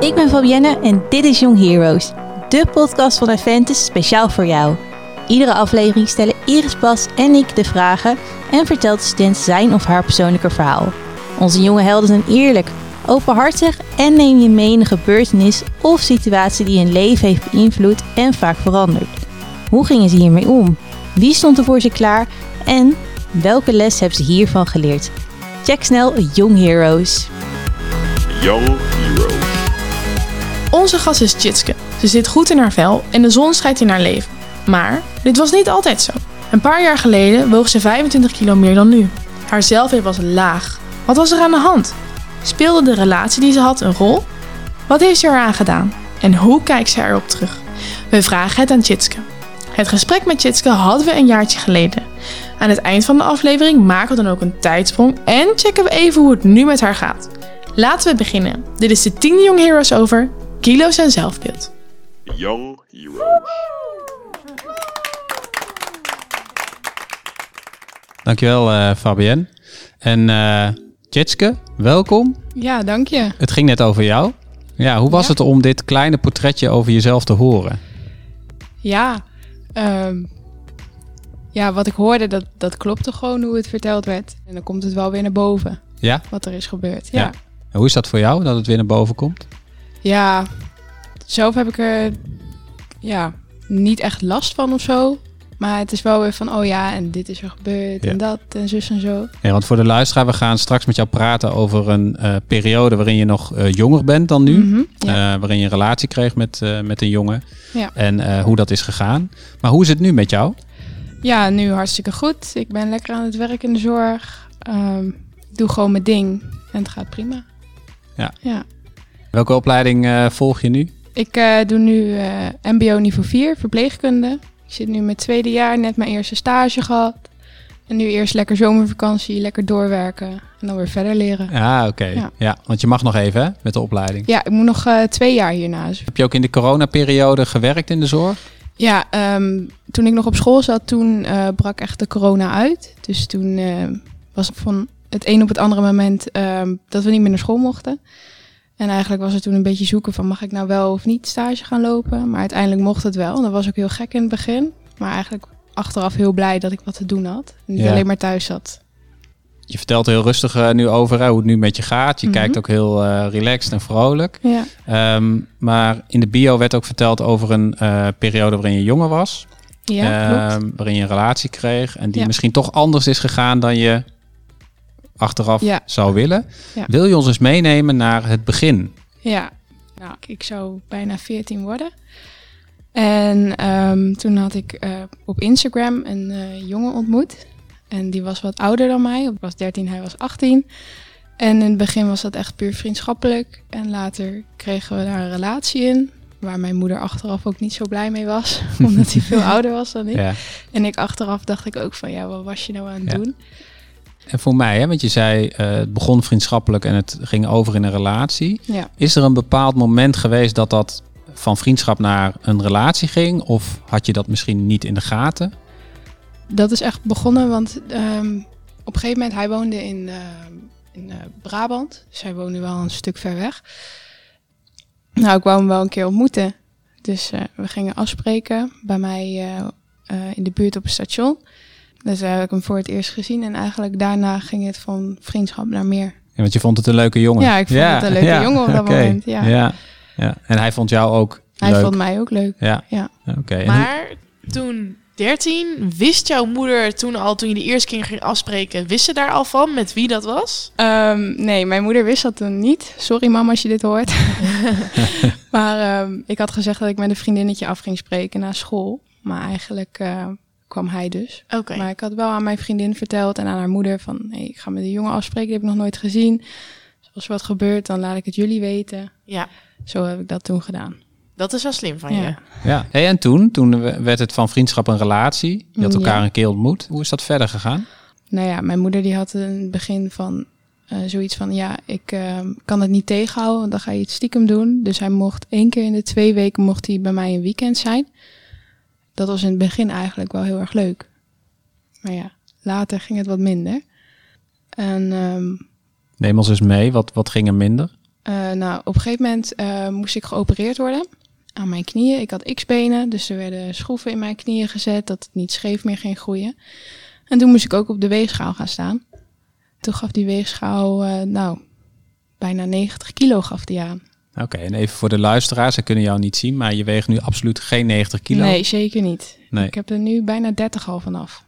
Ik ben Fabienne en dit is Young Heroes, de podcast van Aventus speciaal voor jou. Iedere aflevering stellen Iris Bas en ik de vragen en vertelt de student zijn of haar persoonlijke verhaal. Onze jonge helden zijn eerlijk, openhartig en neem je mee in een gebeurtenis of situatie die hun leven heeft beïnvloed en vaak veranderd. Hoe gingen ze hiermee om? Wie stond er voor ze klaar? En welke les hebben ze hiervan geleerd? Check snel Young Heroes. Young Heroes. Onze gast is Tjitske. Ze zit goed in haar vel en de zon schijnt in haar leven. Maar dit was niet altijd zo. Een paar jaar geleden woog ze 25 kilo meer dan nu. Haar zelfbeeld was laag. Wat was er aan de hand? Speelde de relatie die ze had een rol? Wat heeft ze eraan gedaan? En hoe kijkt ze erop terug? We vragen het aan Tjitske. Het gesprek met Tjitske hadden we een jaartje geleden. Aan het eind van de aflevering maken we dan ook een tijdsprong en checken we even hoe het nu met haar gaat. Laten we beginnen. Dit is de 10 Young Heroes over kilo's en zelfbeeld. Young Heroes. Dankjewel uh, Fabienne. En uh, Tjitske, welkom. Ja, dank je. Het ging net over jou. Ja, hoe was Ja. het om dit kleine portretje over jezelf te horen? Ja, ehm, ja wat ik hoorde, dat, dat klopte gewoon hoe het verteld werd. En dan komt het wel weer naar boven, Ja? wat er is gebeurd. Ja. Ja, En hoe is dat voor jou, dat het weer naar boven komt? Ja. zelf heb ik er ja, niet echt last van of zo. Maar het is wel weer van, oh ja, en dit is er gebeurd Ja. en dat en zus en zo. Ja, want voor de luisteraar, we gaan straks met jou praten over een eh, periode waarin je nog eh, jonger bent dan nu. Mhm, ja. Eh, waarin je een relatie kreeg met, met een jongen. Ja. En hoe dat is gegaan. Maar hoe is het nu met jou? ja, nu hartstikke goed. Ik ben lekker aan het werk in de zorg. Ehm, ik doe gewoon mijn ding en het gaat prima. Ja. ja. Welke opleiding eh, volg je nu? Ik eh, doe nu eh, MBO niveau 4, verpleegkunde. Ik zit nu mijn tweede jaar, net mijn eerste stage gehad. En nu eerst lekker zomervakantie, lekker doorwerken en dan weer verder leren. Ah, oké. Ja. Ja. want je mag nog even hè, met de opleiding. Ja, ik moet nog twee jaar hierna. Dus Heb je ook in de coronaperiode gewerkt in de zorg? ja, ehm, toen ik nog op school zat, toen brak echt de corona uit. Dus toen was het van het een op het andere moment ehm, dat we niet meer naar school mochten. En eigenlijk was het toen een beetje zoeken van mag ik nou wel of niet stage gaan lopen. Maar uiteindelijk mocht het wel. En dat was ook heel gek in het begin. Maar eigenlijk achteraf heel blij dat ik wat te doen had. En niet Ja. alleen maar thuis zat. Je vertelt heel rustig eh, nu over hè, hoe het nu met je gaat. Je Mhm. kijkt ook heel eh, relaxed en vrolijk. Ja, Ehm, maar in de bio werd ook verteld over een eh, periode waarin je jonger was. ja klopt. Ehm, waarin je een relatie kreeg. En die Ja. misschien toch anders is gegaan dan je achteraf Ja. zou willen. Ja. Wil je ons eens meenemen naar het begin? Ja, nou, ik zou bijna 14 worden. En ehm, toen had ik eh, op Instagram een eh, jongen ontmoet. En die was wat ouder dan mij. Ik was 13, hij was 18. En in het begin was dat echt puur vriendschappelijk. En later kregen we daar een relatie in. Waar mijn moeder achteraf ook niet zo blij mee was. omdat hij veel ouder was dan ik. Ja. En ik achteraf dacht ik ook van, ja, wat was je nou aan het Ja. doen? En voor mij, hè, want je zei eh, het begon vriendschappelijk en het ging over in een relatie. Ja. Is er een bepaald moment geweest dat dat van vriendschap naar een relatie ging? Of had je dat misschien niet in de gaten? Dat is echt begonnen, want ehm, op een gegeven moment, hij woonde in, ehm, in eh, Brabant. Dus hij woonde wel een stuk ver weg. Nou, ik wou hem wel een keer ontmoeten. Dus eh, we gingen afspreken bij mij in de buurt op het station. Dus daar heb ik hem voor het eerst gezien. En eigenlijk daarna ging het van vriendschap naar meer. Ja, want je vond het een leuke jongen. Ja, ik vond het een leuke jongen op dat moment, ja. ja. ja. En hij vond jou ook Hij leuk. vond mij ook leuk. Ja, Ja. oké. En hoe- Maar toen 13, wist jouw moeder toen al, toen je de eerste keer ging afspreken, wist ze daar al van met wie dat was? Ehm, nee, mijn moeder wist dat toen niet. Sorry mama als je dit hoort. maar ehm, ik had gezegd dat ik met een vriendinnetje af ging spreken na school. Maar eigenlijk eh, kwam hij dus. Oké. Maar ik had wel aan mijn vriendin verteld en aan haar moeder van... Hey, ik ga met een jongen afspreken, die heb ik nog nooit gezien. Dus als er wat gebeurt, dan laat ik het jullie weten. Ja, Zo heb ik dat toen gedaan. dat is wel slim van Ja. je. Ja. Hey, en toen? Toen werd het van vriendschap een relatie. Je had Ja. elkaar een keer ontmoet. Hoe is dat verder gegaan? Nou ja, mijn moeder die had in het begin van eh, zoiets van... ja, ik eh, kan het niet tegenhouden, want dan ga je het stiekem doen. Dus hij mocht één keer in de twee weken mocht hij bij mij een weekend zijn. Dat was in het begin eigenlijk wel heel erg leuk. Maar ja, later ging het wat minder. En ehm, Neem ons eens mee. Wat, wat ging er minder? Eh, nou, op een gegeven moment eh, moest ik geopereerd worden aan mijn knieën. Ik had x-benen, dus er werden schroeven in mijn knieën gezet dat het niet scheef meer ging groeien. En toen moest ik ook op de weegschaal gaan staan. Toen gaf die weegschaal, eh, nou, bijna 90 kilo gaf die aan. Oké, en even voor de luisteraars, ze kunnen jou niet zien, maar je weegt nu absoluut geen 90 kilo. Nee, zeker niet. Nee. Ik heb er nu bijna 30 al vanaf.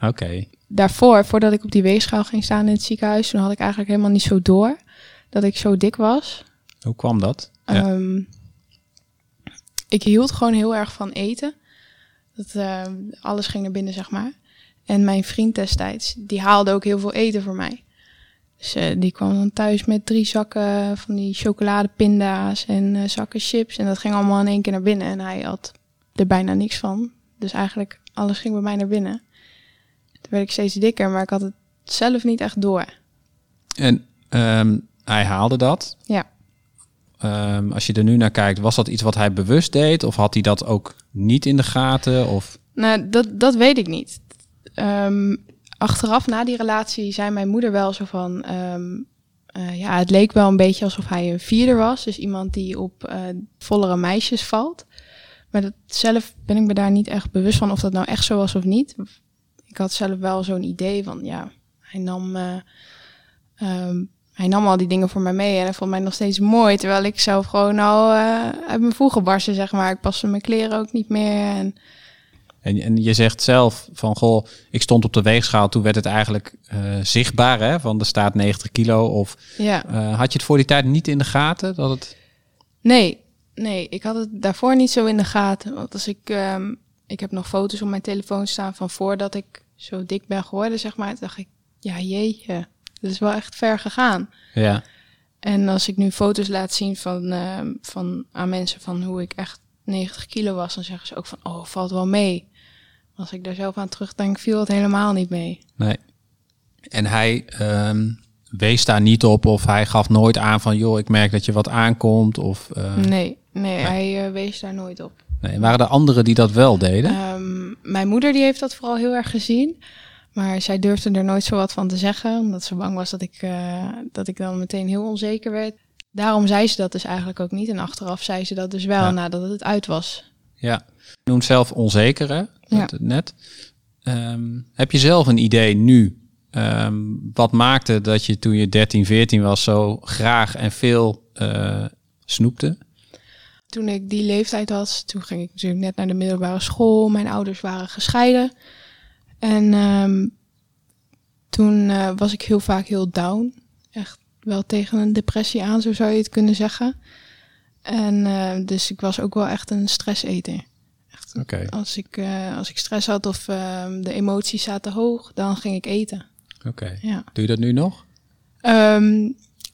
Oké, Daarvoor, voordat ik op die weegschaal ging staan in het ziekenhuis, toen had ik eigenlijk helemaal niet zo door dat ik zo dik was. hoe kwam dat? Ja. Ehm, ik hield gewoon heel erg van eten. Dat, ehm, alles ging naar binnen, zeg maar. En mijn vriend destijds, die haalde ook heel veel eten voor mij. Dus eh, die kwam dan thuis met drie zakken van die chocoladepinda's en eh, zakken chips. En dat ging allemaal in één keer naar binnen. En hij had er bijna niks van. Dus eigenlijk alles ging bij mij naar binnen. Toen werd ik steeds dikker, maar ik had het zelf niet echt door. En ehm, hij haalde dat. Ja. Ehm, als je er nu naar kijkt, was dat iets wat hij bewust deed? Of had hij dat ook niet in de gaten? Of... Nou, dat, dat weet ik niet. Ehm, achteraf, na die relatie, zei mijn moeder wel zo van... ehm, eh, ja, het leek wel een beetje alsof hij een vierder was. Dus iemand die op eh, vollere meisjes valt. Maar dat, zelf ben ik me daar niet echt bewust van of dat nou echt zo was of niet. Ik had zelf wel zo'n idee van, ja, hij nam, eh, ehm, hij nam al die dingen voor mij mee. En hij vond mij nog steeds mooi. Terwijl ik zelf gewoon al uit mijn voegen barsten, zeg maar. Ik paste mijn kleren ook niet meer. En En, en je zegt zelf van, goh, ik stond op de weegschaal. Toen werd het eigenlijk eh, zichtbaar, hè? Van er staat 90 kilo. Of ja. eh, had je het voor die tijd niet in de gaten? Dat het... Nee, nee, ik had het daarvoor niet zo in de gaten. Want als ik, ehm, ik heb nog foto's op mijn telefoon staan van voordat ik zo dik ben geworden, zeg maar. Dacht ik, ja jeetje, dat is wel echt ver gegaan. Ja, En als ik nu foto's laat zien van, ehm, van aan mensen van hoe ik echt 90 kilo was, dan zeggen ze ook van, oh, valt wel mee. Als ik daar zelf aan terugdenk, viel het helemaal niet mee. nee. En hij ehm, wees daar niet op of hij gaf nooit aan van, joh, ik merk dat je wat aankomt. Of, eh, Nee, nee, hij eh, wees daar nooit op. nee. Waren er anderen die dat wel deden? Ehm, mijn moeder die heeft dat vooral heel erg gezien. Maar zij durfde er nooit zo wat van te zeggen. Omdat ze bang was dat ik, eh, dat ik dan meteen heel onzeker werd. Daarom zei ze dat dus eigenlijk ook niet. En achteraf zei ze dat dus wel Ja. nadat het uit was. Ja, je noemt zelf onzeker, hè? Ja. Net. Ehm, heb je zelf een idee nu? ehm, wat maakte dat je toen je 13, 14 was zo graag en veel eh, snoepte? Toen ik die leeftijd had, toen ging ik natuurlijk net naar de middelbare school. Mijn ouders waren gescheiden. En ehm, toen eh, was ik heel vaak heel down. Echt wel tegen een depressie aan, zo zou je het kunnen zeggen. En eh, dus ik was ook wel echt een stresseter. Echt, Oké. als, ik, eh, als ik stress had of ehm, de emoties zaten hoog, dan ging ik eten. Oké. Ja. Doe je dat nu nog? Ehm,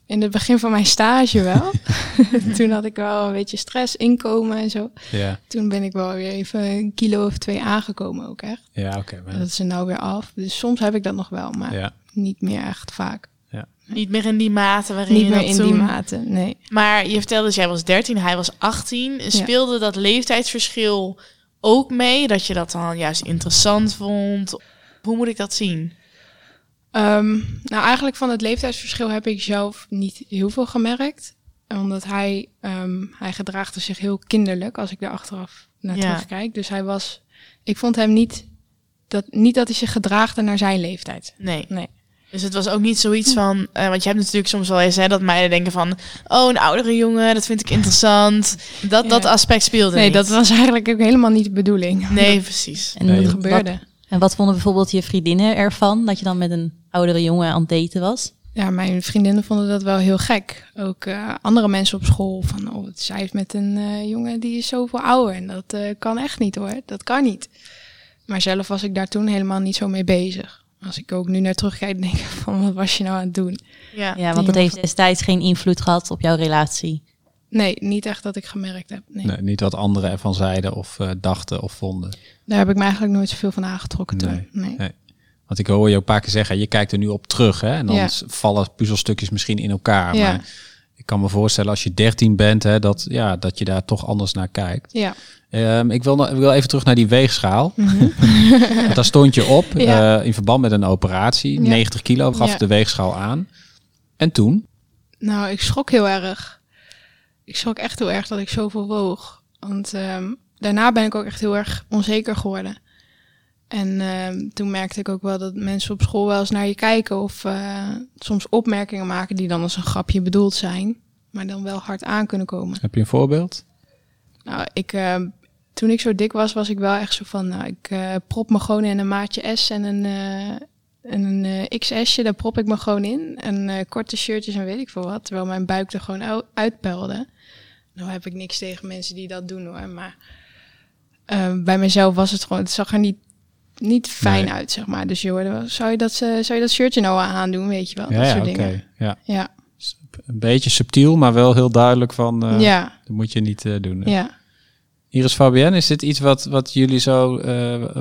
in het begin van mijn stage wel. toen had ik wel een beetje stress, inkomen en zo. Ja. Toen ben ik wel weer even een kilo of twee aangekomen ook echt. Ja, oké. maar- Dat is er nou weer af. Dus soms heb ik dat nog wel, maar ja. niet meer echt vaak. Niet meer in die mate waarin Niet je meer dat in toen... die mate, nee. Maar je vertelde dat jij was 13, hij was 18. Speelde dat leeftijdsverschil ook mee? Dat je dat dan juist interessant vond? Hoe moet ik dat zien? Ehm, nou, eigenlijk van het leeftijdsverschil heb ik zelf niet heel veel gemerkt. Omdat hij, ehm, hij gedraagde zich heel kinderlijk als ik daar achteraf naar Ja. terugkijk. Dus hij was, ik vond hem niet dat, niet dat hij zich gedraagde naar zijn leeftijd. Nee. Nee. Dus het was ook niet zoiets van... eh, want je hebt natuurlijk soms wel eens hè, dat meiden denken van... Oh, een oudere jongen, dat vind ik interessant. Dat, Ja. dat aspect speelde Nee, niet. dat was eigenlijk ook helemaal niet de bedoeling. Nee, precies. En Nee. Dat wat- gebeurde. En wat vonden bijvoorbeeld je vriendinnen ervan? Dat je dan met een oudere jongen aan het daten was? Ja, mijn vriendinnen vonden dat wel heel gek. Ook eh, andere mensen op school van, oh, zij heeft met een eh, jongen die is zoveel ouder. En dat eh, kan echt niet hoor, dat kan niet. Maar zelf was ik daar toen helemaal niet zo mee bezig. Als ik ook nu naar terugkijk, denk ik van, wat was je nou aan het doen? Ja. Ja, want dat heeft destijds geen invloed gehad op jouw relatie. Nee, niet echt dat ik gemerkt heb. Nee. Nee, niet wat anderen ervan zeiden of eh, dachten of vonden. Daar heb ik me eigenlijk nooit zoveel van aangetrokken toen. Nee. Want ik hoor je ook een paar keer zeggen, je kijkt er nu op terug. Hè? En dan Ja. vallen puzzelstukjes misschien in elkaar. Ja. Maar ik kan me voorstellen als je 13 bent, hè, dat, ja, dat je daar toch anders naar kijkt. Ja. Ehm, ik, wil, nog- ik wil even terug naar die weegschaal. Want daar stond je op. Ja. eh, in verband met een operatie. Ja. 90 kilo gaf Ja. de weegschaal aan. En toen? Nou, ik schrok heel erg. Ik schrok echt heel erg dat ik zoveel woog. Want ehm, daarna ben ik ook echt heel erg onzeker geworden. En ehm, toen merkte ik ook wel dat mensen op school wel eens naar je kijken of eh, soms opmerkingen maken die dan als een grapje bedoeld zijn, maar dan wel hard aan kunnen komen. Heb je een voorbeeld? Nou, ik, ehm, toen ik zo dik was, was ik wel echt zo van, nou, ik eh, prop me gewoon in een maatje S en een, eh, en een XS'je, daar prop ik me gewoon in. En korte shirtjes en weet ik veel wat, terwijl mijn buik er gewoon uit- uitpelde. Nou heb ik niks tegen mensen die dat doen hoor, maar ehm, bij mezelf was het gewoon, het zag er niet, niet fijn Nee. uit, zeg maar. Dus je hoorde wel, zou je dat, eh, zou je dat shirtje nou aandoen, weet je wel, ja, dat ja soort dingen. Ja. Ja, Een beetje subtiel, maar wel heel duidelijk van... eh, ja, Dat moet je niet eh, doen. hè? ja. Iris Fabienne, is dit iets wat, wat jullie zo,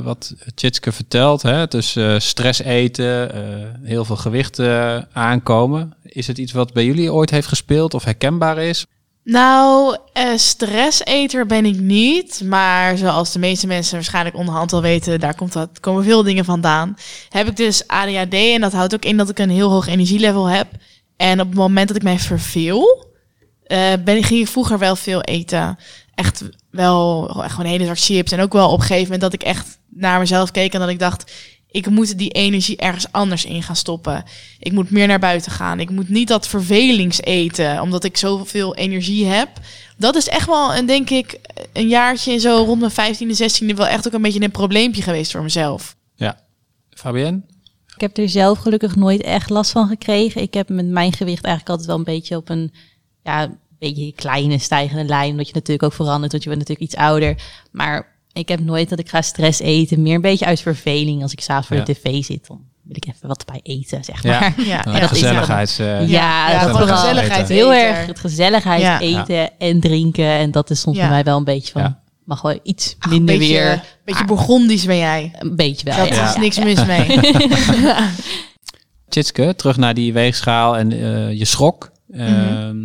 wat Tjitske vertelt? Hè? Dus stress eten, heel veel gewicht aankomen. Is het iets wat bij jullie ooit heeft gespeeld of herkenbaar is? Nou, eh, stresseter ben ik niet. Maar zoals de meeste mensen waarschijnlijk onderhand al weten, daar komt dat, komen veel dingen vandaan. Heb ik dus ADHD en dat houdt ook in dat ik een heel hoog energielevel heb. En op het moment dat ik mij verveel, eh, ben, ging ik vroeger wel veel eten. Echt wel echt gewoon een hele zak chips. En ook wel op een gegeven moment dat ik echt naar mezelf keek en dat ik dacht... Ik moet die energie ergens anders in gaan stoppen. Ik moet meer naar buiten gaan. Ik moet niet dat vervelingseten, omdat ik zoveel energie heb. Dat is echt wel, en denk ik, een jaartje zo rond mijn 15e, 16e wel echt ook een beetje een probleempje geweest voor mezelf. Fabienne? Ik heb er zelf gelukkig nooit echt last van gekregen. Ik heb met mijn gewicht eigenlijk altijd wel een beetje op een ja, een beetje kleine stijgende lijn. Omdat je natuurlijk ook verandert, want je bent natuurlijk iets ouder. Maar ik heb nooit dat ik ga stress eten. Meer een beetje uit verveling. Als ik s'avonds voor Ja. de tv zit, dan wil ik even wat bij eten, zeg Ja. maar. Ja, Nou, dat is gezelligheids... eh, Ja, Ja, dat vooral. gezelligheid Heel erg het gezelligheid Ja. eten en drinken. En dat is soms Ja. bij mij wel een beetje van, Ja. mag wel iets Ach, een minder beetje, weer. beetje Bourgondisch ben jij. Een beetje wel. Dat ja. is Ja. niks mis mee. Tjitske, terug naar die weegschaal en eh, je schrok. Ehm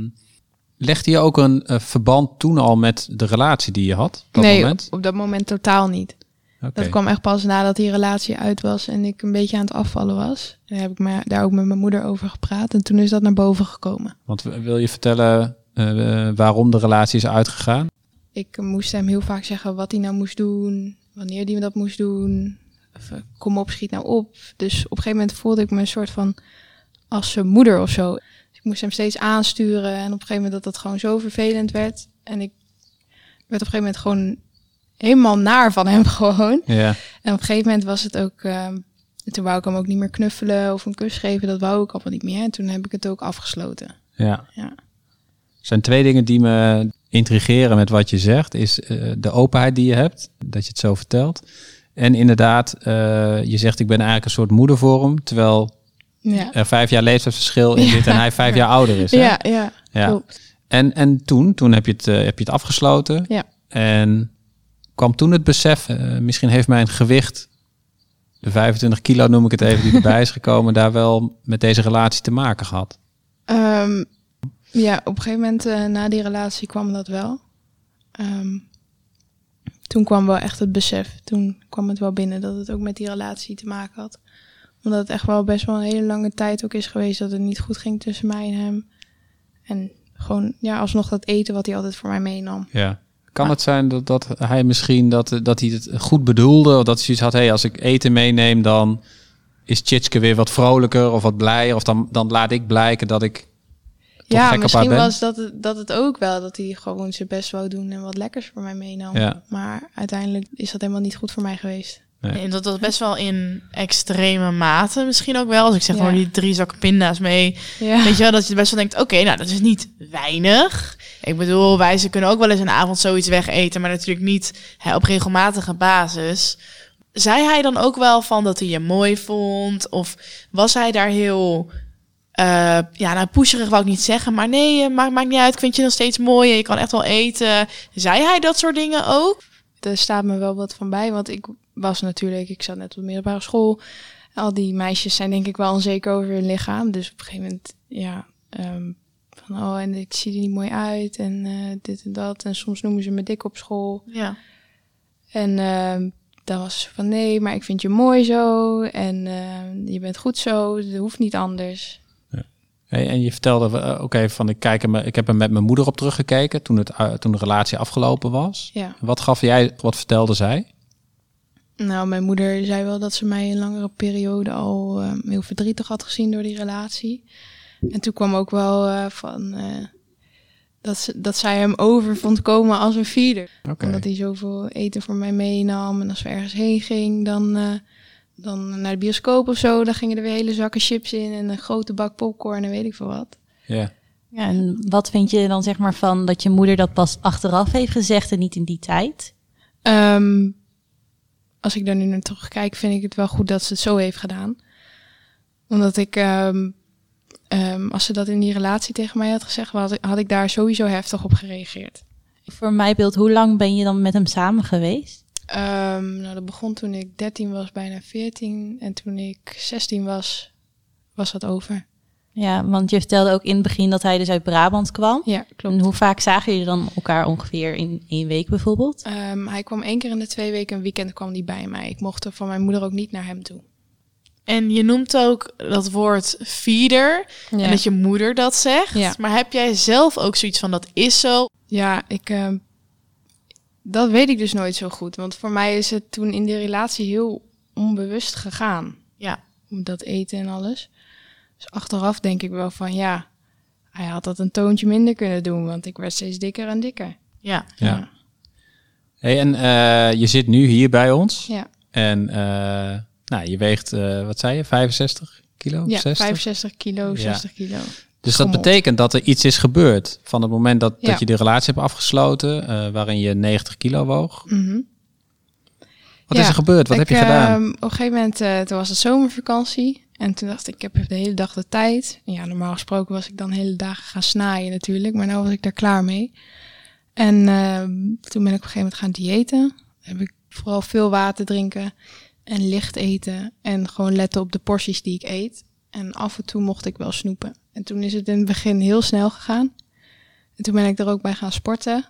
Legde je ook een eh, verband toen al met de relatie die je had? Op dat nee, moment? Op, op dat moment totaal niet. Dat kwam echt pas nadat die relatie uit was en ik een beetje aan het afvallen was. En heb ik me daar ook met mijn moeder over gepraat en toen is dat naar boven gekomen. Want wil je vertellen eh, waarom de relatie is uitgegaan? Ik moest hem heel vaak zeggen wat hij nou moest doen, wanneer hij dat moest doen. Of, eh, kom op, schiet nou op. Dus op een gegeven moment voelde ik me een soort van als zijn moeder of zo. Moest hem steeds aansturen en op een gegeven moment dat dat gewoon zo vervelend werd. En ik werd op een gegeven moment gewoon helemaal naar van hem gewoon. Ja. En op een gegeven moment was het ook. ehm, toen wou ik hem ook niet meer knuffelen of een kus geven. Dat wou ik allemaal niet meer. En toen heb ik het ook afgesloten. Ja. Ja. Er zijn twee dingen die me intrigeren met wat je zegt. Is eh, de openheid die je hebt, dat je het zo vertelt. En inderdaad, eh, je zegt ik ben eigenlijk een soort moeder voor hem. Terwijl Ja, vijf jaar leeftijdsverschil in zit en hij vijf jaar ouder is. Hè? ja, ja, Ja. En, en toen, toen heb je, het, eh, heb je het afgesloten. Ja. En kwam toen het besef, eh, misschien heeft mijn gewicht, de 25 kilo noem ik het even, die erbij is gekomen, daar wel met deze relatie te maken gehad. Ehm, ja, op een gegeven moment eh, na die relatie kwam dat wel. Ehm, toen kwam wel echt het besef. Toen kwam het wel binnen dat het ook met die relatie te maken had. Omdat het echt wel best wel een hele lange tijd ook is geweest dat het niet goed ging tussen mij en hem. En gewoon, ja, alsnog dat eten wat hij altijd voor mij meenam. Ja. Kan het zijn dat, dat hij misschien dat, dat hij het goed bedoelde, of dat hij zoiets had, hey, als ik eten meeneem, dan is Tjitske weer wat vrolijker of wat blijer, of dan, dan laat ik blijken dat ik toch ja, misschien was dat het, dat het ook wel, dat hij gewoon zijn best wou doen en wat lekkers voor mij meenam. Ja. Maar uiteindelijk is dat helemaal niet goed voor mij geweest. Nee. En dat was best wel in extreme mate misschien ook wel. Als ik zeg Ja. gewoon die drie zakken pinda's mee. Ja. Weet je wel, dat je best wel denkt, oké, nou dat is niet weinig. Ik bedoel, wij ze kunnen ook wel eens een avond zoiets wegeten, maar natuurlijk niet hè, op regelmatige basis. Zei hij dan ook wel van dat hij je mooi vond? Of was hij daar heel, eh, ja, nou pusherig wou ik niet zeggen, maar nee, eh, maakt, maakt niet uit, ik vind je nog steeds mooi en je kan echt wel eten. Zei hij dat soort dingen ook? Er staat me wel wat van bij, want ik was natuurlijk, ik zat net op de middelbare school. Al die meisjes zijn denk ik wel onzeker over hun lichaam. Dus op een gegeven moment, ja, ehm, van oh, en ik zie er niet mooi uit en eh, dit en dat. En soms noemen ze me dik op school. Ja. En ehm, dan was ze van nee, maar ik vind je mooi zo en ehm, je bent goed zo, het hoeft niet anders. Hey, en je vertelde, eh, oké, van ik, kijk er, me- ik heb er met mijn moeder op teruggekeken toen, het, eh, toen de relatie afgelopen was. Ja. Wat gaf jij, wat vertelde zij? Nou, mijn moeder zei wel dat ze mij een langere periode al eh, heel verdrietig had gezien door die relatie. En toen kwam ook wel eh, van eh, dat, ze, dat zij hem over vond komen als een feeder. Oké. Omdat hij zoveel eten voor mij meenam. En als we ergens heen ging, dan, eh, dan naar de bioscoop of zo. Dan gingen er weer hele zakken chips in en een grote bak popcorn en weet ik veel wat. Ja. Ja, en wat vind je dan zeg maar van dat je moeder dat pas achteraf heeft gezegd en niet in die tijd? Ehm, als ik daar nu naar terugkijk, vind ik het wel goed dat ze het zo heeft gedaan. Omdat ik, ehm, ehm, als ze dat in die relatie tegen mij had gezegd, had ik, had ik daar sowieso heftig op gereageerd. Voor mij beeld, hoe lang ben je dan met hem samen geweest? Ehm, nou, dat begon toen ik 13 was, bijna 14. En toen ik 16 was, was dat over. Ja, want je vertelde ook in het begin dat hij dus uit Brabant kwam. Ja, klopt. En hoe vaak zagen jullie dan elkaar ongeveer in één week bijvoorbeeld? Ehm, hij kwam één keer in de twee weken, een weekend kwam hij bij mij. Ik mocht er van mijn moeder ook niet naar hem toe. En je noemt ook dat woord feeder. Ja. En dat je moeder dat zegt. Ja. Maar heb jij zelf ook zoiets van dat is zo? Ja, ik. ehm, dat weet ik dus nooit zo goed. Want voor mij is het toen in die relatie heel onbewust gegaan. Ja. Dat eten en alles. Dus achteraf denk ik wel van ja, hij had dat een toontje minder kunnen doen. Want ik werd steeds dikker en dikker. Ja. Ja. Hey, en eh, je zit nu hier bij ons. Ja, En eh, nou, je weegt, eh, wat zei je, 65 kilo? ja 60? 65 kilo, Ja. 60 kilo. Dus dat betekent dat er iets is gebeurd van het moment dat, Ja. dat je de relatie hebt afgesloten, eh, waarin je 90 kilo woog. Mhm. Wat Ja, is er gebeurd? Wat Ik, heb je gedaan? ehm, op een gegeven moment, eh, toen was het zomervakantie. En toen dacht ik, ik heb de hele dag de tijd. Ja, normaal gesproken was ik dan hele dagen gaan snaaien natuurlijk. Maar nu was ik daar klaar mee. En ehm, toen ben ik op een gegeven moment gaan diëten. Heb ik vooral veel water drinken en licht eten. En gewoon letten op de porties die ik eet. En af en toe mocht ik wel snoepen. En toen is het in het begin heel snel gegaan. En toen ben ik er ook bij gaan sporten.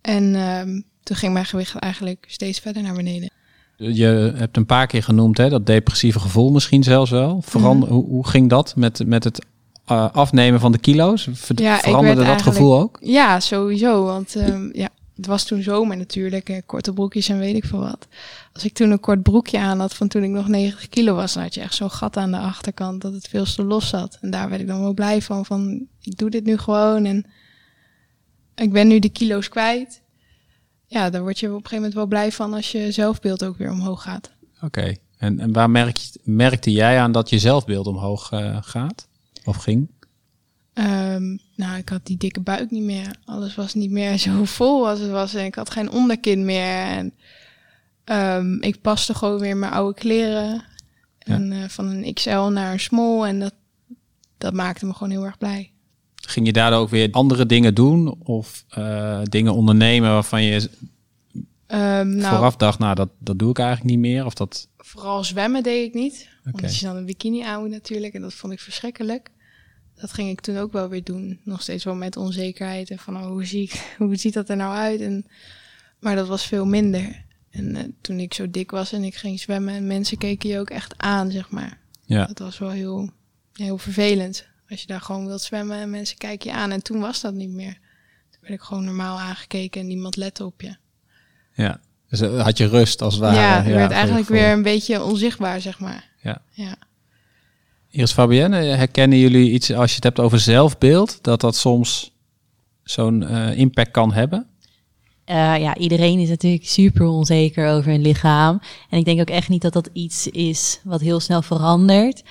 En ehm, toen ging mijn gewicht eigenlijk steeds verder naar beneden. Je hebt een paar keer genoemd, hè, dat depressieve gevoel misschien zelfs wel. Verander, Mhm. hoe, hoe ging dat met, met het eh, afnemen van de kilo's? Ver- Ja, ik veranderde dat gevoel ook? Ja, sowieso. Want ehm, ja, het was toen zomer natuurlijk. eh, korte broekjes en weet ik veel wat. Als ik toen een kort broekje aan had van toen ik nog 90 kilo was, dan had je echt zo'n gat aan de achterkant dat het veel te los zat. En daar werd ik dan wel blij van. Van ik doe dit nu gewoon en ik ben nu de kilo's kwijt. Ja, daar word je op een gegeven moment wel blij van als je zelfbeeld ook weer omhoog gaat. Oké. En, en waar merk je, merkte jij aan dat je zelfbeeld omhoog eh, gaat? Of ging? Ehm, nou, ik had die dikke buik niet meer. Alles was niet meer zo vol als het was. En ik had geen onderkin meer. En ehm, ik paste gewoon weer mijn oude kleren. En eh, van een XL naar een small. En dat, dat maakte me gewoon heel erg blij. Ging je daardoor ook weer andere dingen doen? Of eh, dingen ondernemen waarvan je Ehm, nou, vooraf dacht, nou, dat, dat doe ik eigenlijk niet meer? Of dat... vooral zwemmen deed ik niet. Oké. Omdat je dan een bikini aan moet natuurlijk. En dat vond ik verschrikkelijk. Dat ging ik toen ook wel weer doen. Nog steeds wel met onzekerheid. En van oh, hoe, zie ik, hoe ziet dat er nou uit? En, maar dat was veel minder. En eh, toen ik zo dik was en ik ging zwemmen... en mensen keken je ook echt aan, zeg maar. Ja. Dat was wel heel, heel vervelend. Als je daar gewoon wilt zwemmen en mensen kijken je aan. En toen was dat niet meer. Toen werd ik gewoon normaal aangekeken en niemand lette op je. Ja. Dus eh, had je rust als het ware. ja, je werd eigenlijk gevoel. weer een beetje onzichtbaar, zeg maar. Ja. Ja. Iris Fabienne, herkennen jullie iets als je het hebt over zelfbeeld, dat dat soms zo'n eh, impact kan hebben? Eh, ja, iedereen is natuurlijk super onzeker over hun lichaam. En ik denk ook echt niet dat dat iets is wat heel snel verandert.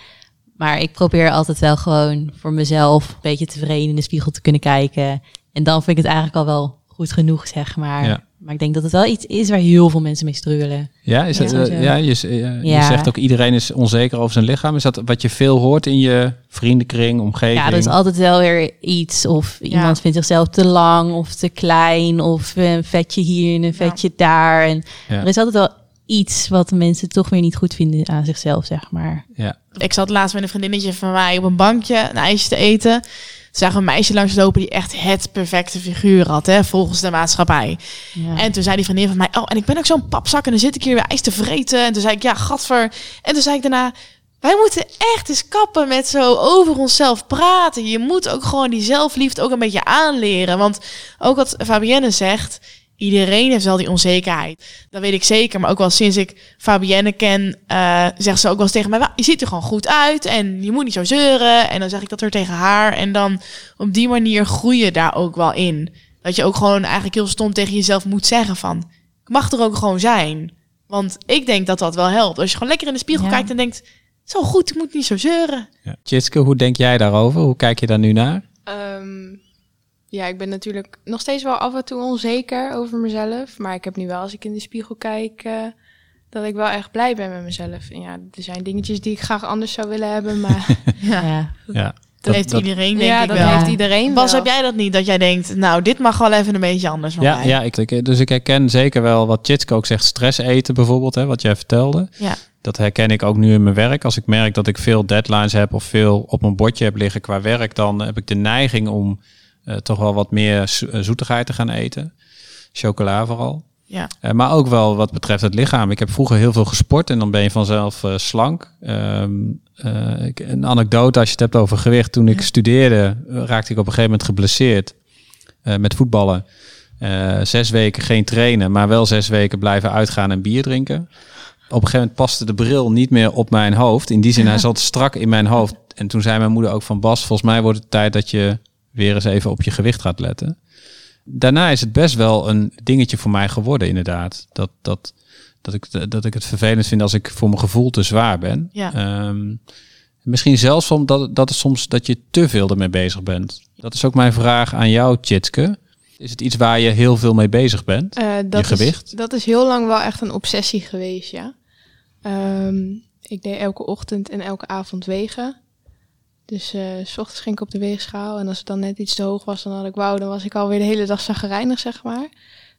Maar ik probeer altijd wel gewoon voor mezelf een beetje tevreden in de spiegel te kunnen kijken. En dan vind ik het eigenlijk al wel goed genoeg, zeg maar. Ja. Maar ik denk dat het wel iets is waar heel veel mensen mee struggelen. Ja, is Ja, het, eh, ja, je, eh, je Ja. zegt ook iedereen is onzeker over zijn lichaam. Is dat wat je veel hoort in je vriendenkring, omgeving? Ja, er is altijd wel weer iets. Of iemand vindt zichzelf te lang of te klein. Of een vetje hier en een vetje daar. En Ja. er is altijd wel iets wat mensen toch weer niet goed vinden aan zichzelf, zeg maar. Ja. Ik zat laatst met een vriendinnetje van mij op een bankje een ijsje te eten. Toen zagen we een meisje langslopen die echt het perfecte figuur had, hè, volgens de maatschappij. Ja. En toen zei die vriendin van mij, oh, en ik ben ook zo'n papzak en dan zit ik hier weer ijs te vreten. En toen zei ik, ja, gadver. En toen zei ik daarna, Wij moeten echt eens kappen met zo over onszelf praten. Je moet ook gewoon die zelfliefde ook een beetje aanleren. Want ook wat Fabienne zegt, iedereen heeft wel die onzekerheid. Dat weet ik zeker. Maar ook wel sinds ik Fabienne ken, eh, zegt ze ook wel eens tegen mij... "Wel, je ziet er gewoon goed uit en je moet niet zo zeuren. En dan zeg ik dat weer tegen haar. En dan op die manier groei je daar ook wel in. Dat je ook gewoon eigenlijk heel stom tegen jezelf moet zeggen van... Ik mag er ook gewoon zijn. Want ik denk dat dat wel helpt. Als je gewoon lekker in de spiegel Ja. kijkt en denkt... Zo goed, ik moet niet zo zeuren. Ja. Tjitske, hoe denk jij daarover? Hoe kijk je daar nu naar? Ehm, ja, ik ben natuurlijk nog steeds wel af en toe onzeker over mezelf. Maar ik heb nu wel, als ik in de spiegel kijk, eh, dat ik wel echt blij ben met mezelf. En ja, er zijn dingetjes die ik graag anders zou willen hebben. Maar Ja, Ja. Ja, dat heeft iedereen denk ja, ik dat wel. heeft iedereen Bas, wel. heb jij dat niet? Dat jij denkt, nou, dit mag wel even een beetje anders van Ja, mij. ja ik, dus ik herken zeker wel wat Tjitske ook zegt, stress eten bijvoorbeeld, hè, wat jij vertelde. Ja. Dat herken ik ook nu in mijn werk. Als ik merk dat ik veel deadlines heb of veel op mijn bordje heb liggen qua werk, dan heb ik de neiging om toch wel wat meer eh, zoetigheid te gaan eten. Chocola vooral. Ja. Eh, maar ook wel wat betreft het lichaam. Ik heb vroeger heel veel gesport en dan ben je vanzelf eh, slank. Ehm, eh, ik- een anekdote als je het hebt over gewicht. Toen ik studeerde eh, raakte ik op een gegeven moment geblesseerd eh, met voetballen. Eh, zes weken geen trainen, maar wel zes weken blijven uitgaan en bier drinken. Op een gegeven moment paste de bril niet meer op mijn hoofd. In die zin, hij zat strak in mijn hoofd. En toen zei mijn moeder ook van Bas, volgens mij wordt het tijd dat je weer eens even op je gewicht gaat letten. Daarna is het best wel een dingetje voor mij geworden, inderdaad. Dat, dat, dat, ik, dat ik het vervelend vind als ik voor mijn gevoel te zwaar ben. Ja. Ehm, misschien zelfs omdat dat het soms dat je te veel ermee bezig bent. Dat is ook mijn vraag aan jou, Tjitske. Is het iets waar je heel veel mee bezig bent? Eh, dat Je gewicht? Is, dat is heel lang wel echt een obsessie geweest, ja. Ehm, ik deed elke ochtend en elke avond wegen. Dus eh, s ochtends ging ik op de weegschaal. En als het dan net iets te hoog was, dan had ik wou, dan was ik alweer de hele dag zagrijnig, zeg maar.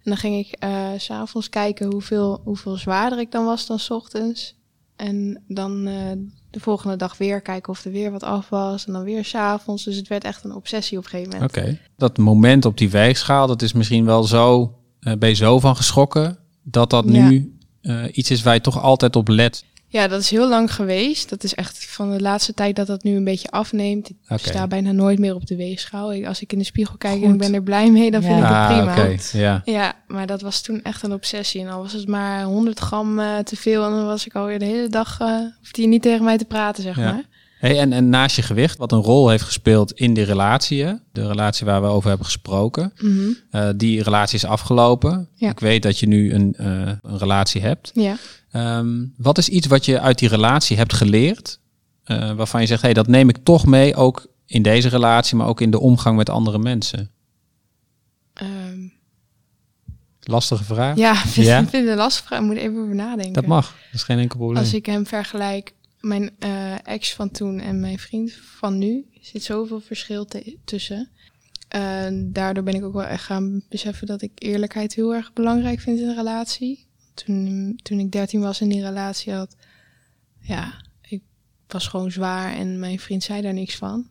En dan ging ik eh, s s'avonds kijken hoeveel, hoeveel zwaarder ik dan was dan s ochtends. En dan eh, de volgende dag weer kijken of er weer wat af was. En dan weer s'avonds. Dus het werd echt een obsessie op een gegeven moment. Oké. Dat moment op die weegschaal, dat is misschien wel zo, ben je zo van geschrokken, dat dat Ja. nu iets is waar je toch altijd op let. Ja, dat is heel lang geweest. Dat is echt van de laatste tijd dat dat nu een beetje afneemt. Ik sta bijna nooit meer op de weegschaal. Ik- Als ik in de spiegel kijk en ik ben er blij mee, dan vind ik het Ah, prima. Ja. Ja, maar dat was toen echt een obsessie. En al was het maar 100 gram eh, te veel en dan was ik alweer de hele dag, hoefde je niet tegen mij te praten, zeg Ja. maar. Hey, en, en naast je gewicht, wat een rol heeft gespeeld in die relatie, hè? de relatie waar we over hebben gesproken, Mhm. eh, die relatie is afgelopen. Ja. Ik weet dat je nu een, eh, een relatie hebt. Ja. Ehm, wat is iets wat je uit die relatie hebt geleerd, eh, waarvan je zegt, hey, dat neem ik toch mee, ook in deze relatie, maar ook in de omgang met andere mensen? Ehm, Lastige vraag. ja, ik vind, Ja? ik vind het een lastige vraag. Ik moet even over nadenken. Dat mag, dat is geen enkel probleem. Als ik hem vergelijk, mijn eh, ex van toen en mijn vriend van nu, zit zoveel verschil tussen. Eh, daardoor ben ik ook wel echt gaan beseffen dat ik eerlijkheid heel erg belangrijk vind in een relatie. Toen, toen ik 13 was en die relatie had, ja, ik was gewoon zwaar en mijn vriend zei daar niks van.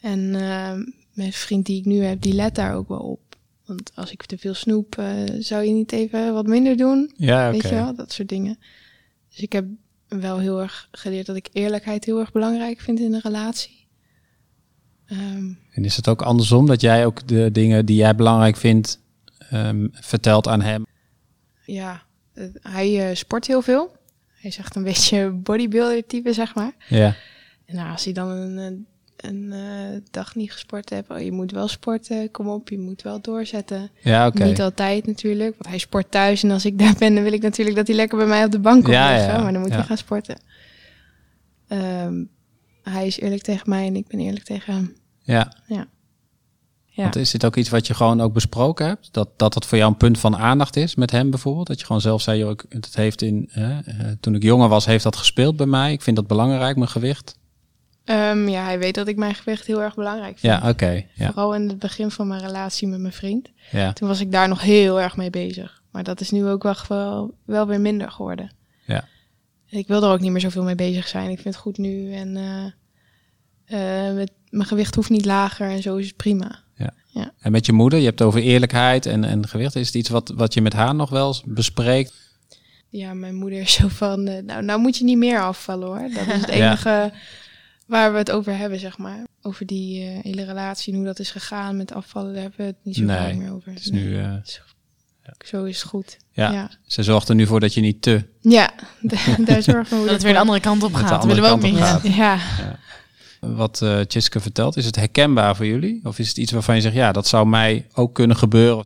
En eh, mijn vriend die ik nu heb, die let daar ook wel op. Want als ik te veel snoep, zou je niet even wat minder doen? ja. Weet je wel, dat soort dingen. Dus ik heb wel heel erg geleerd dat ik eerlijkheid heel erg belangrijk vind in een relatie. Ehm, En is het ook andersom, dat jij ook de dingen die jij belangrijk vindt, ehm, vertelt aan hem? ja, hij eh, sport heel veel. Hij is echt een beetje bodybuilder type, zeg maar. Ja. En nou, als hij dan een, een, eh, dag niet gesport heeft, oh, je moet wel sporten, kom op, je moet wel doorzetten. Ja. Niet altijd natuurlijk, want hij sport thuis. En als ik daar ben, dan wil ik natuurlijk dat hij lekker bij mij op de bank komt Ja, ja, maar dan moet ja. hij gaan sporten. Ehm, hij is eerlijk tegen mij en ik ben eerlijk tegen hem. Ja. Ja. Want is dit ook iets wat je gewoon ook besproken hebt? Dat, dat het voor jou een punt van aandacht is met hem bijvoorbeeld? Dat je gewoon zelf zei, joh, ik, het heeft in, eh, toen ik jonger was, heeft dat gespeeld bij mij. Ik vind dat belangrijk, mijn gewicht. Ehm, ja, hij weet dat ik mijn gewicht heel erg belangrijk vind. Ja, oké. Ja, Vooral in het begin van mijn relatie met mijn vriend. ja. Toen was ik daar nog heel erg mee bezig. Maar dat is nu ook wel, wel, wel weer minder geworden. Ja. Ik wil er ook niet meer zoveel mee bezig zijn. Ik vind het goed nu. En eh, eh, met, mijn gewicht hoeft niet lager en zo is het prima. En met je moeder, je hebt het over eerlijkheid en, en gewicht. Is het iets wat, wat je met haar nog wel bespreekt? ja, mijn moeder is zo van, eh, nou, nou moet je niet meer afvallen hoor. Dat is het Ja. enige waar we het over hebben, zeg maar. Over die eh, hele relatie en hoe dat is gegaan met afvallen, daar hebben we het niet zo Nee, vaak meer over. Het is nu, eh, Zo is het goed. ja, ja. ze zorgt er nu voor dat je niet te Ja, da- daar zorgen we Dat het weer de andere kant op gaat. Dat andere willen we ook niet. Ja, wat eh Tjitske vertelt. Is het herkenbaar voor jullie? Of is het iets waarvan je zegt, ja, dat zou mij ook kunnen gebeuren?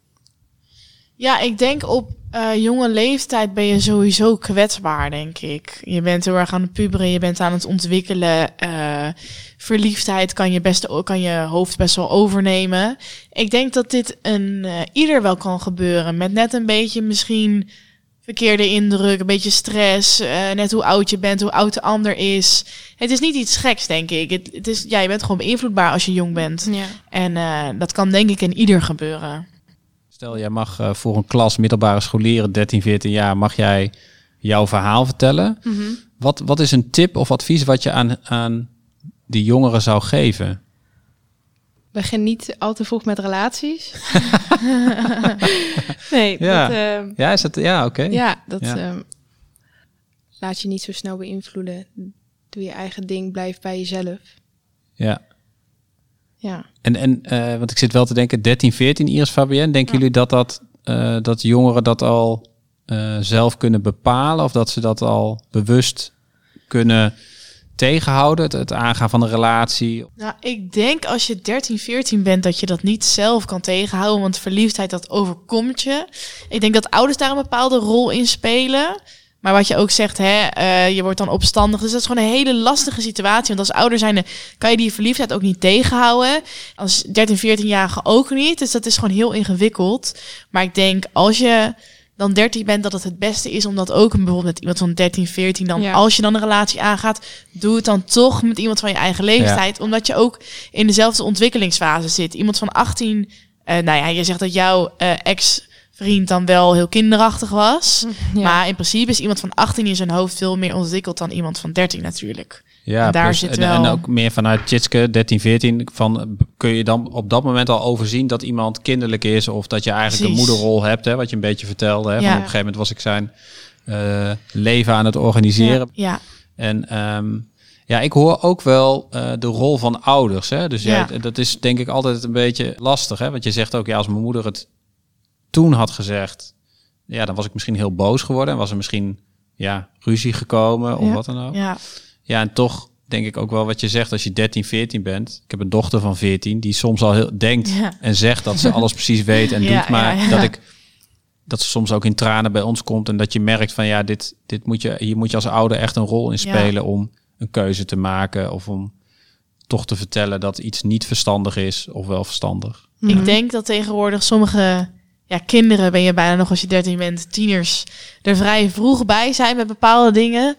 Ja, ik denk op eh, jonge leeftijd ben je sowieso kwetsbaar, denk ik. Je bent heel erg aan het puberen, je bent aan het ontwikkelen. eh, verliefdheid kan je, best, kan je hoofd best wel overnemen. Ik denk dat dit een eh, ieder wel kan gebeuren. Met net een beetje misschien verkeerde indruk, een beetje stress. net hoe oud je bent, hoe oud de ander is. Het is niet iets geks, denk ik. Het, het is, ja, je bent gewoon beïnvloedbaar als je jong bent. ja. En dat kan denk ik in ieder gebeuren. Stel, jij mag eh, voor een klas middelbare scholieren, 13, 14 jaar, mag jij jouw verhaal vertellen. Wat, wat is een tip of advies wat je aan, aan die jongeren zou geven? Begin niet al te vroeg met relaties. nee, Ja. dat, ehm, Ja, is dat, ja, oké. ja, dat Ja. ehm, laat je niet zo snel beïnvloeden. Doe je eigen ding, blijf bij jezelf. Ja. Ja. En, en eh, want ik zit wel te denken, 13, 14, Iris Fabienne, denken Ja. jullie dat, dat, eh, dat jongeren dat al eh, zelf kunnen bepalen? Of dat ze dat al bewust kunnen tegenhouden, het, het aangaan van een relatie? Nou, ik denk als je 13, 14 bent dat je dat niet zelf kan tegenhouden, want verliefdheid dat overkomt je. Ik denk dat ouders daar een bepaalde rol in spelen. Maar wat je ook zegt, hè, eh, je wordt dan opstandig. Dus dat is gewoon een hele lastige situatie. Want als ouder zijn kan je die verliefdheid ook niet tegenhouden. Als 13, 14-jarige ook niet. Dus dat is gewoon heel ingewikkeld. Maar ik denk als je dan 13 bent, dat het het beste is om dat ook bijvoorbeeld met iemand van 13, 14 dan, Ja. als je dan een relatie aangaat, doe het dan toch met iemand van je eigen leeftijd. Omdat je ook in dezelfde ontwikkelingsfase zit. Iemand van 18, eh, nou ja, je zegt dat jouw eh, ex-vriend dan wel heel kinderachtig was. Ja. Maar in principe is iemand van 18 in zijn hoofd veel meer ontwikkeld dan iemand van 13 natuurlijk. Ja, En daar plus- zit wel- en ook meer vanuit Tjitske, 13, 14, van, kun je dan op dat moment al overzien dat iemand kinderlijk is of dat je eigenlijk Precies. een moederrol hebt, hè, wat je een beetje vertelde. Hè, van Ja. op een gegeven moment was ik zijn eh, leven aan het organiseren. Ja, En ehm, ja, ik hoor ook wel eh, de rol van ouders. Hè? Dus Ja. ja. dat is denk ik altijd een beetje lastig. Hè? Want je zegt ook, ja, als mijn moeder het toen had gezegd, ja, dan was ik misschien heel boos geworden. En was er misschien ja, ruzie gekomen of Ja. wat dan ook. ja, Ja, en toch denk ik ook wel wat je zegt als je 13, 14 bent. Ik heb een dochter van 14 die soms al heel denkt Ja. en zegt dat ze alles precies weet en Ja, doet. Maar ja, ja. dat ik dat ze soms ook in tranen bij ons komt en dat je merkt van ja, dit, dit moet je, hier moet je als ouder echt een rol in Ja. spelen om een keuze te maken of om toch te vertellen dat iets niet verstandig is of wel verstandig. Ik denk dat tegenwoordig sommige ja, kinderen, ben je bijna nog als je 13 bent, tieners, er vrij vroeg bij zijn met bepaalde dingen.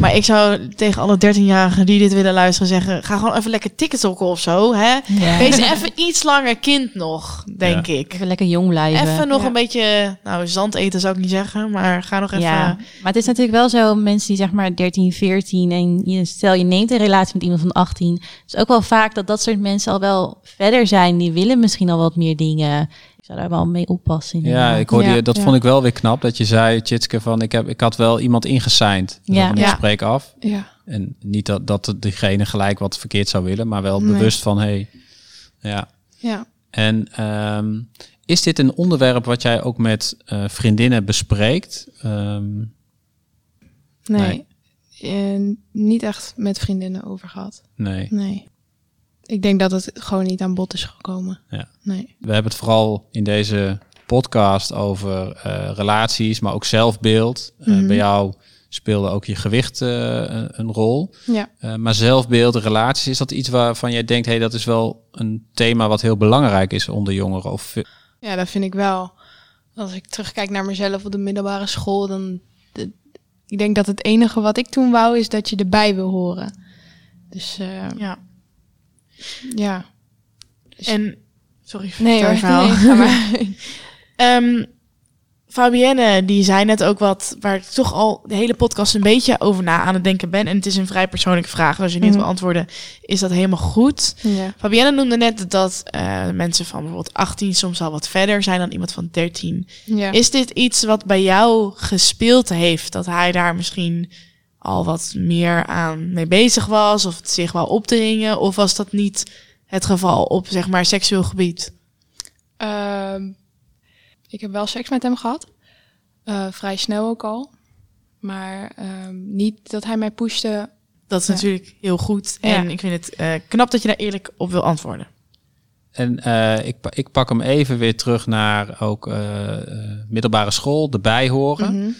Maar ik zou tegen alle 13-jarigen die dit willen luisteren zeggen, ga gewoon even lekker tiktokken of zo. Hè? Ja. Wees even iets langer kind nog, denk ik. Even lekker jong blijven. Even nog Ja. een beetje, nou zand eten zou ik niet zeggen, maar ga nog even... Ja, maar het is natuurlijk wel zo, mensen die zeg maar 13, 14 en je, stel je neemt een relatie met iemand van 18. Het is ook wel vaak dat dat soort mensen al wel verder zijn. Die willen misschien al wat meer dingen. Ik zou daar wel mee oppassen. Ja, ik hoorde Ja, je, dat ja. vond ik wel weer knap dat je zei, Tjitske, van ik, heb, ik had wel iemand ingesigned. Ja. van, ik Ja. spreek af. Ja. En niet dat, dat diegene gelijk wat verkeerd zou willen, maar wel Nee. bewust van, hey, ja. Ja. En ehm, is dit een onderwerp wat jij ook met eh, vriendinnen bespreekt? Ehm, Nee. En niet echt met vriendinnen over gehad. nee. Nee. Ik denk dat het gewoon niet aan bod is gekomen. Ja. Nee. We hebben het vooral in deze podcast over eh, relaties, maar ook zelfbeeld. Eh, Mhm. bij jou speelde ook je gewicht eh, een, een rol. Ja. Eh, maar zelfbeeld, relaties, is dat iets waarvan jij denkt, hey, dat is wel een thema wat heel belangrijk is onder jongeren? Of Ja, dat vind ik wel. Als ik terugkijk naar mezelf op de middelbare school, dan... de- ik denk dat het enige wat ik toen wou, is dat je erbij wil horen. Dus eh, ja. ja. En, sorry, Nee hoor, verhaal. nee, maar. Ehm, Fabienne, die zei net ook wat waar ik toch al de hele podcast een beetje over na aan het denken ben. En het is een vrij persoonlijke vraag. Als je niet Mhm. wil antwoorden, is dat helemaal goed. Ja. Fabienne noemde net dat eh, mensen van bijvoorbeeld 18 soms al wat verder zijn dan iemand van 13. Ja. Is dit iets wat bij jou gespeeld heeft? Dat hij daar misschien al wat meer aan mee bezig was? Of het zich wel opdringen? Of was dat niet het geval op, zeg maar, seksueel gebied? Ehm, ik heb wel seks met hem gehad. Eh, vrij snel ook al. Maar ehm, niet dat hij mij pushte. Dat is Ja. natuurlijk heel goed. Ja. En ik vind het eh, knap dat je daar eerlijk op wil antwoorden. En eh, ik, ik pak hem even weer terug naar ook middelbare school, de bijhoren. Mhm.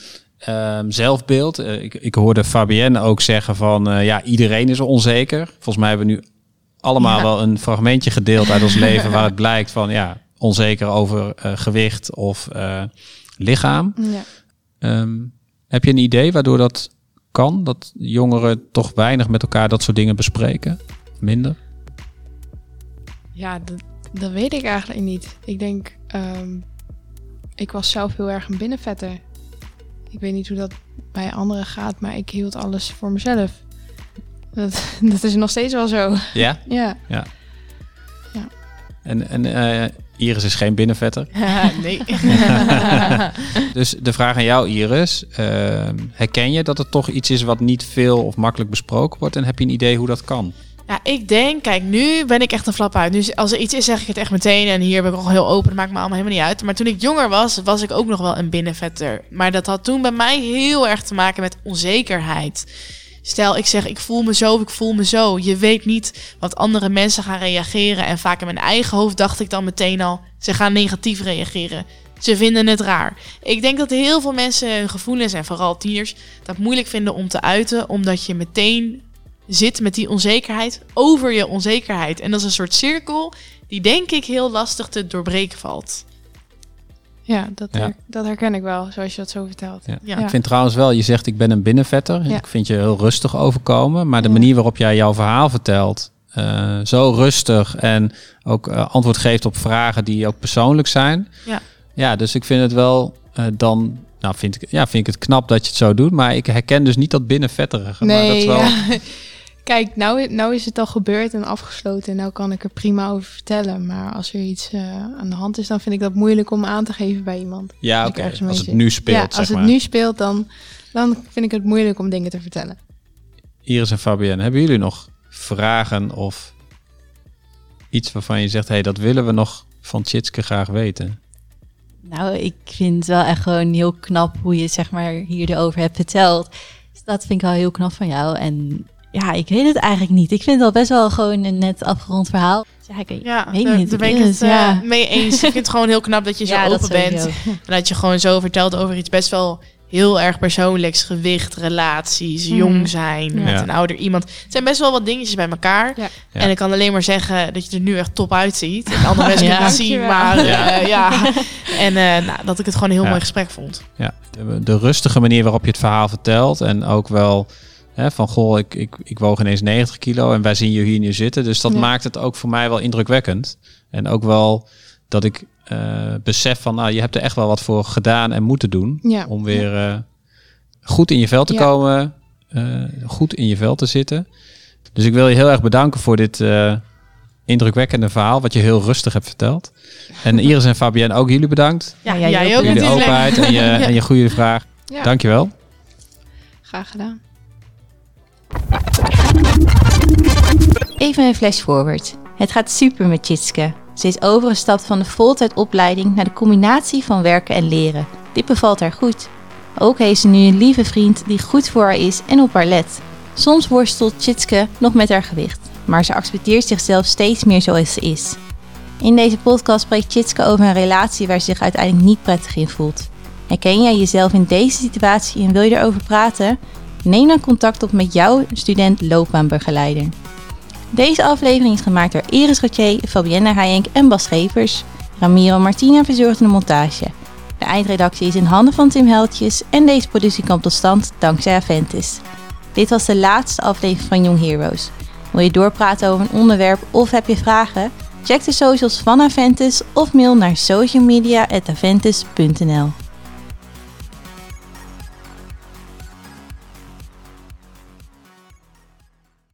Ehm, zelfbeeld. Eh, ik, ik hoorde Fabienne ook zeggen van eh, ja, iedereen is onzeker. Volgens mij hebben we nu allemaal Ja. wel een fragmentje gedeeld uit ons leven waar het blijkt van ja, onzeker over eh, gewicht of lichaam. Ja. Ehm, heb je een idee waardoor dat kan? Dat jongeren toch weinig met elkaar dat soort dingen bespreken? Minder? Ja, dat, dat weet ik eigenlijk niet. Ik denk, ehm, ik was zelf heel erg een binnenvetter. Ik weet niet hoe dat bij anderen gaat, maar ik hield alles voor mezelf. Dat, dat is nog steeds wel zo. Ja. Ja. En, en eh, Iris is geen binnenvetter. nee. Dus de vraag aan jou, Iris. ehm, herken je dat het toch iets is wat niet veel of makkelijk besproken wordt? En heb je een idee hoe dat kan? Ja, ik denk, kijk, nu ben ik echt een flap uit. Nu, als er iets is, zeg ik het echt meteen. En hier ben ik al heel open, maakt me allemaal helemaal niet uit. Maar toen ik jonger was, was ik ook nog wel een binnenvetter. Maar dat had toen bij mij heel erg te maken met onzekerheid. Stel, ik zeg, ik voel me zo, ik voel me zo. Je weet niet wat andere mensen gaan reageren. En vaak in mijn eigen hoofd dacht ik dan meteen al, ze gaan negatief reageren. Ze vinden het raar. Ik denk dat heel veel mensen hun gevoelens, en vooral tieners, dat moeilijk vinden om te uiten. Omdat je meteen zit met die onzekerheid over je onzekerheid. En dat is een soort cirkel die denk ik heel lastig te doorbreken valt. Ja, dat, Ja. her- dat herken ik wel, zoals je dat zo vertelt. Ja. Ja. Ik vind trouwens wel, je zegt ik ben een binnenvetter. Ja. Ik vind je heel rustig overkomen. Maar de Ja. manier waarop jij jouw verhaal vertelt, eh, zo rustig en ook eh, antwoord geeft op vragen die ook persoonlijk zijn. Ja. Ja, dus ik vind het wel eh, dan, nou vind ik, ja, vind ik het knap dat je het zo doet. Maar ik herken dus niet dat binnenvetterige. maar dat is wel, ja. Kijk, nou, nou is het al gebeurd en afgesloten. En nou kan ik er prima over vertellen. Maar als er iets eh, aan de hand is, dan vind ik dat moeilijk om aan te geven bij iemand. ja Als oké, als het zit. nu speelt, ja, zeg als het maar. nu speelt, dan, dan vind ik het moeilijk om dingen te vertellen. Iris en Fabienne, hebben jullie nog vragen of iets waarvan je zegt, hé, hey, dat willen we nog van Tjitske graag weten? Nou, ik vind het wel echt gewoon heel knap hoe je het zeg maar hier erover hebt verteld. Dus dat vind ik wel heel knap van jou. En ja, ik weet het eigenlijk niet. Ik vind het al best wel gewoon een net afgerond verhaal. Ja, ik weet, Ja, weet daar, niet. daar ben ik het eh, ja. mee eens. Ik vind het gewoon heel knap dat je zo Ja, dat open bent. En dat je gewoon zo vertelt over iets best wel heel erg persoonlijks. Gewicht, relaties, Mhm. jong zijn Ja. met een ouder iemand. Het zijn best wel wat dingetjes bij elkaar. Ja. Ja. En ik kan alleen maar zeggen dat je er nu echt top uitziet. En andere mensen Ja. kunnen het zien, maar Ja. eh, ja. En eh, nou, dat ik het gewoon een heel Ja. mooi gesprek vond. Ja, de, de rustige manier waarop je het verhaal vertelt en ook wel hè, van goh, ik, ik, ik woog ineens 90 kilo en wij zien je hier nu zitten. Dus dat Ja. maakt het ook voor mij wel indrukwekkend. En ook wel dat ik eh, besef van, nou, je hebt er echt wel wat voor gedaan en moeten doen Ja. om weer eh, goed in je vel te Ja. komen, eh, goed in je vel te zitten. Dus ik wil je heel erg bedanken voor dit eh, indrukwekkende verhaal, wat je heel rustig hebt verteld. En Iris en Fabienne, ook jullie bedankt. Ja, jij, jij ook ook Voor jullie openheid en je, en je goede vraag. Ja, Dankjewel. graag gedaan. Even een flash forward. Het gaat super met Tjitske. Ze is overgestapt van de voltijdopleiding naar de combinatie van werken en leren. Dit bevalt haar goed. Ook heeft ze nu een lieve vriend die goed voor haar is en op haar let. Soms worstelt Tjitske nog met haar gewicht, maar ze accepteert zichzelf steeds meer zoals ze is. In deze podcast spreekt Tjitske over een relatie waar ze zich uiteindelijk niet prettig in voelt. Herken jij jezelf in deze situatie en wil je erover praten? Neem dan contact op met jouw student loopbaanbegeleider. Deze aflevering is gemaakt door Iris Rotier, Fabienne Hayenk en Bas Schepers. Ramiro Martina verzorgde de montage. De eindredactie is in handen van Tim Heltjes en deze productie kwam tot stand dankzij Aventis. Dit was de laatste aflevering van Young Heroes. Wil je doorpraten over een onderwerp of heb je vragen? Check de socials van Aventis of mail naar socialmedia.aventis.nl